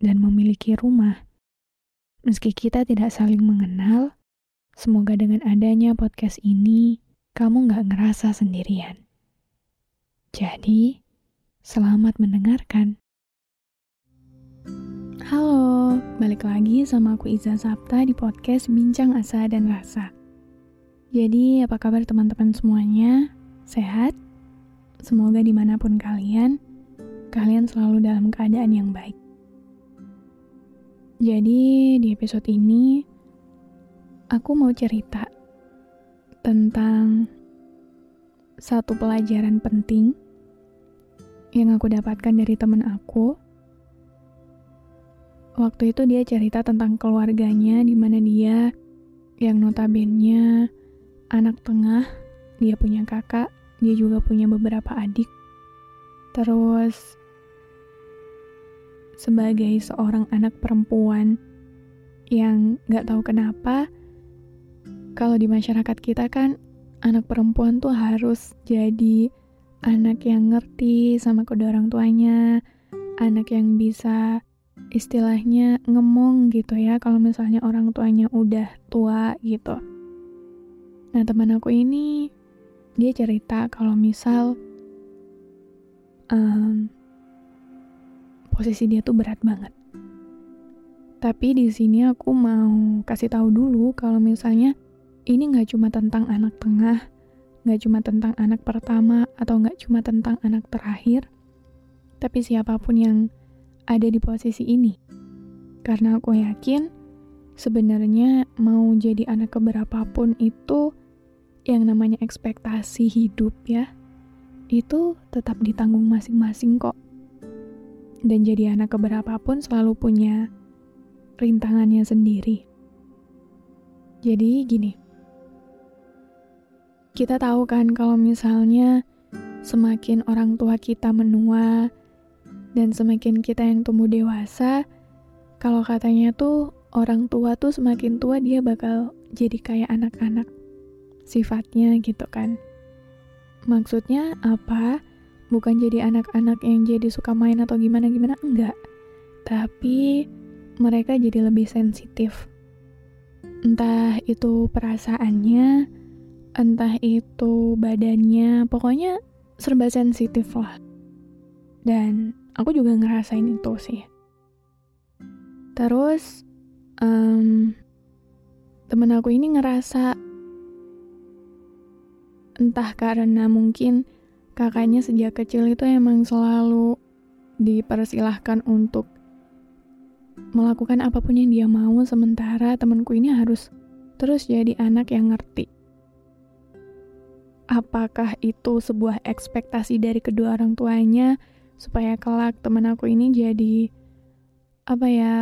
dan memiliki rumah. Meski kita tidak saling mengenal, semoga dengan adanya podcast ini, kamu gak ngerasa sendirian. Jadi, Selamat mendengarkan. Halo, balik lagi sama aku Iza Sapta di podcast Bincang Asa dan Rasa. Jadi, apa kabar teman-teman semuanya? Sehat? Semoga di mana pun kalian, kalian selalu dalam keadaan yang baik. Jadi, di episode ini, aku mau cerita tentang satu pelajaran penting yang aku dapatkan dari temen aku. Waktu itu dia cerita tentang keluarganya di mana dia yang notabene anak tengah, dia punya kakak, dia juga punya beberapa adik. Terus sebagai seorang anak perempuan yang gak tahu kenapa, kalau di masyarakat kita kan anak perempuan tuh harus jadi anak yang ngerti sama kedua orang tuanya, anak yang bisa istilahnya ngemong gitu ya kalau misalnya orang tuanya udah tua gitu. Nah teman aku ini dia cerita kalau misal um, posisi dia tuh berat banget. Tapi di sini aku mau kasih tahu dulu kalau misalnya ini nggak cuma tentang anak tengah, Nggak cuma tentang anak pertama atau nggak cuma tentang anak terakhir, tapi siapa pun yang ada di posisi ini. Karena aku yakin sebenarnya mau jadi anak keberapapun itu yang namanya ekspektasi hidup ya, itu tetap ditanggung masing-masing kok. Dan jadi anak keberapapun selalu punya rintangannya sendiri. Jadi gini, kita tahu kan kalau misalnya semakin orang tua kita menua dan semakin kita yang tumbuh dewasa, kalau katanya tuh orang tua tuh semakin tua dia bakal jadi kayak anak-anak sifatnya gitu kan. Maksudnya apa? Bukan jadi anak-anak yang jadi suka main atau gimana-gimana, enggak. Tapi mereka jadi lebih sensitif. Entah itu perasaannya, entah itu badannya, pokoknya serba sensitif lah. Dan aku juga ngerasain itu sih. Terus, um, temen aku ini ngerasa entah karena mungkin kakaknya sejak kecil itu emang selalu dipersilahkan untuk melakukan apa pun yang dia mau sementara temanku ini harus terus jadi anak yang ngerti. Apakah itu sebuah ekspektasi dari kedua orang tuanya supaya kelak teman aku ini jadi apa ya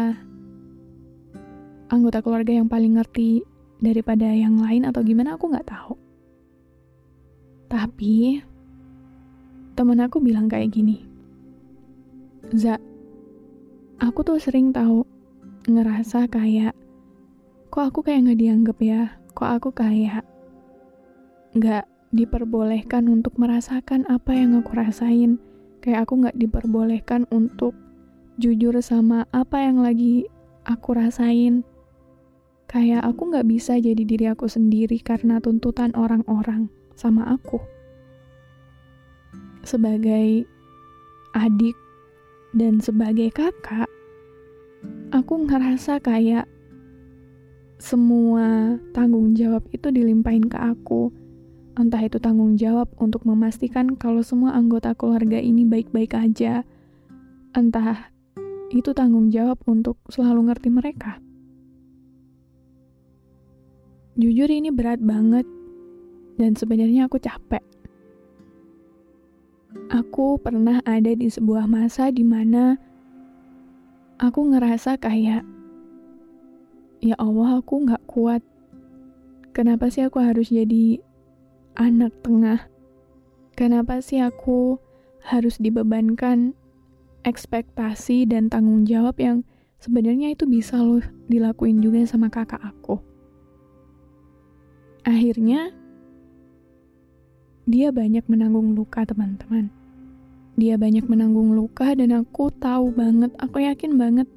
anggota keluarga yang paling ngerti daripada yang lain atau gimana? Aku nggak tahu. Tapi teman aku bilang kayak gini Za aku tuh sering tahu ngerasa kayak kok aku kayak nggak dianggap ya kok aku kayak nggak diperbolehkan untuk merasakan apa yang aku rasain. Kayak aku gak diperbolehkan untuk jujur sama apa yang lagi aku rasain. Kayak aku gak bisa jadi diri aku sendiri karena tuntutan orang-orang sama aku. Sebagai adik Dan sebagai kakak, aku ngerasa kayak semua tanggung jawab itu dilimpahin ke aku. Entah itu tanggung jawab untuk memastikan kalau semua anggota keluarga ini baik-baik aja. Entah itu tanggung jawab untuk selalu ngerti mereka. Jujur ini berat banget dan sebenarnya aku capek. Aku pernah ada di sebuah masa di mana aku ngerasa kayak ya Allah aku nggak kuat. Kenapa sih aku harus jadi anak tengah? Kenapa sih aku harus dibebankan ekspektasi dan tanggung jawab yang sebenarnya itu bisa loh dilakuin juga sama kakak aku. Akhirnya, dia banyak menanggung luka teman-teman. Dia banyak menanggung luka dan aku tahu banget, aku yakin banget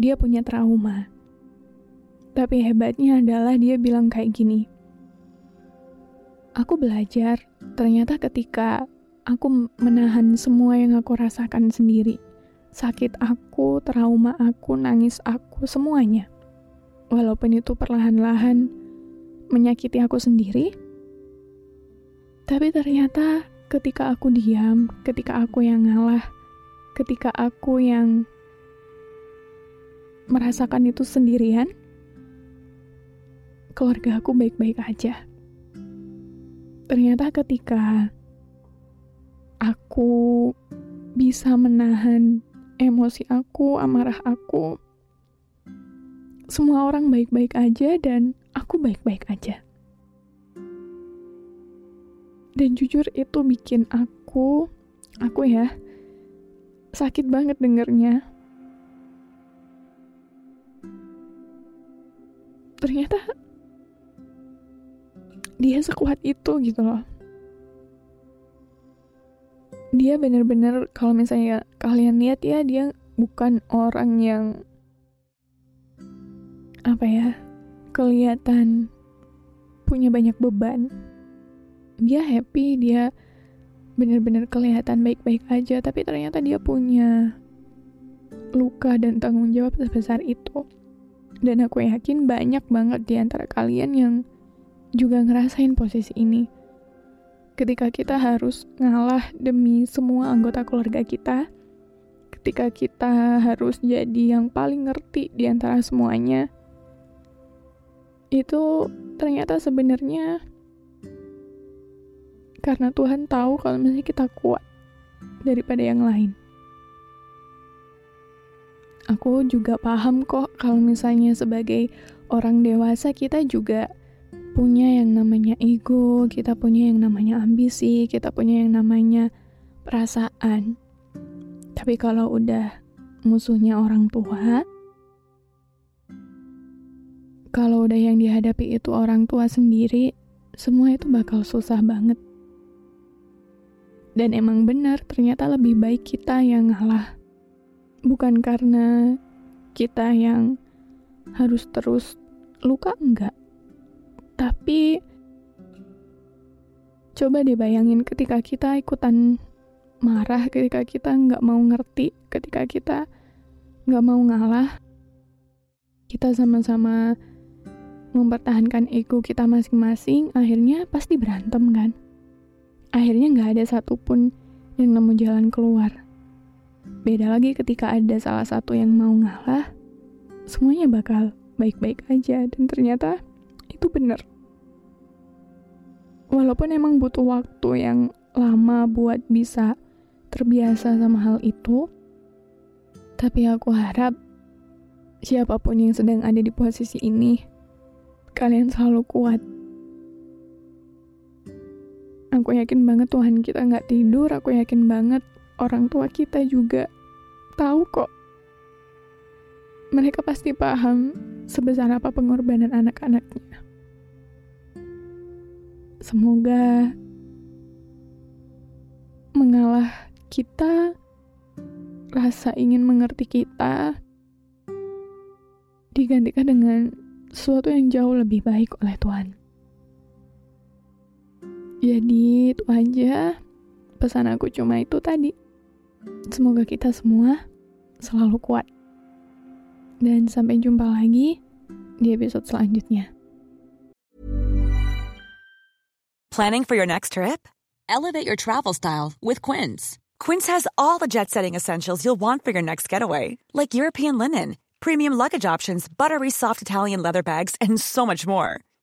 dia punya trauma. Tapi hebatnya adalah dia bilang kayak gini. Aku belajar, ternyata ketika aku menahan semua yang aku rasakan sendiri, sakit aku, trauma aku, nangis aku, semuanya. Walaupun itu perlahan-lahan menyakiti aku sendiri, tapi ternyata ketika aku diam, ketika aku yang ngalah, ketika aku yang merasakan itu sendirian, keluarga aku baik-baik aja. Ternyata ketika aku bisa menahan emosi aku, amarah aku, semua orang baik-baik aja dan aku baik-baik aja. Dan jujur itu bikin aku, aku ya, sakit banget dengernya. Ternyata dia sekuat itu gitu loh dia bener-bener kalau misalnya kalian lihat ya dia bukan orang yang apa ya kelihatan punya banyak beban dia happy dia bener-bener kelihatan baik-baik aja tapi ternyata dia punya luka dan tanggung jawab sebesar itu dan aku yakin banyak banget di antara kalian yang juga ngerasain posisi ini. Ketika kita harus ngalah demi semua anggota keluarga kita, ketika kita harus jadi yang paling ngerti di antara semuanya, itu ternyata sebenarnya karena Tuhan tahu kalau misalnya kita kuat daripada yang lain. Aku juga paham kok kalau misalnya sebagai orang dewasa kita juga punya yang namanya ego, kita punya yang namanya ambisi, kita punya yang namanya perasaan. Tapi kalau udah musuhnya orang tua, kalau udah yang dihadapi itu orang tua sendiri, semua itu bakal susah banget. Dan emang benar, ternyata lebih baik kita yang ngalah. Bukan karena kita yang harus terus luka, enggak tapi coba deh bayangin ketika kita ikutan marah, ketika kita nggak mau ngerti, ketika kita nggak mau ngalah, kita sama-sama mempertahankan ego kita masing-masing, akhirnya pasti berantem kan? Akhirnya nggak ada satupun yang nemu jalan keluar. Beda lagi ketika ada salah satu yang mau ngalah, semuanya bakal baik-baik aja dan ternyata itu benar. Walaupun emang butuh waktu yang lama buat bisa terbiasa sama hal itu, tapi aku harap siapa pun yang sedang ada di posisi ini, kalian selalu kuat. Aku yakin banget Tuhan kita nggak tidur, aku yakin banget orang tua kita juga tahu kok. Mereka pasti paham sebesar apa pengorbanan anak-anaknya. Semoga mengalah kita, rasa ingin mengerti kita, digantikan dengan sesuatu yang jauh lebih baik oleh Tuhan. Jadi itu aja pesan aku cuma itu tadi. Semoga kita semua selalu kuat. Dan sampai jumpa lagi di episode selanjutnya. Planning for your next trip? Elevate your travel style with Quince. Quince has all the jet setting essentials you'll want for your next getaway, like European linen, premium luggage options, buttery soft Italian leather bags, and so much more.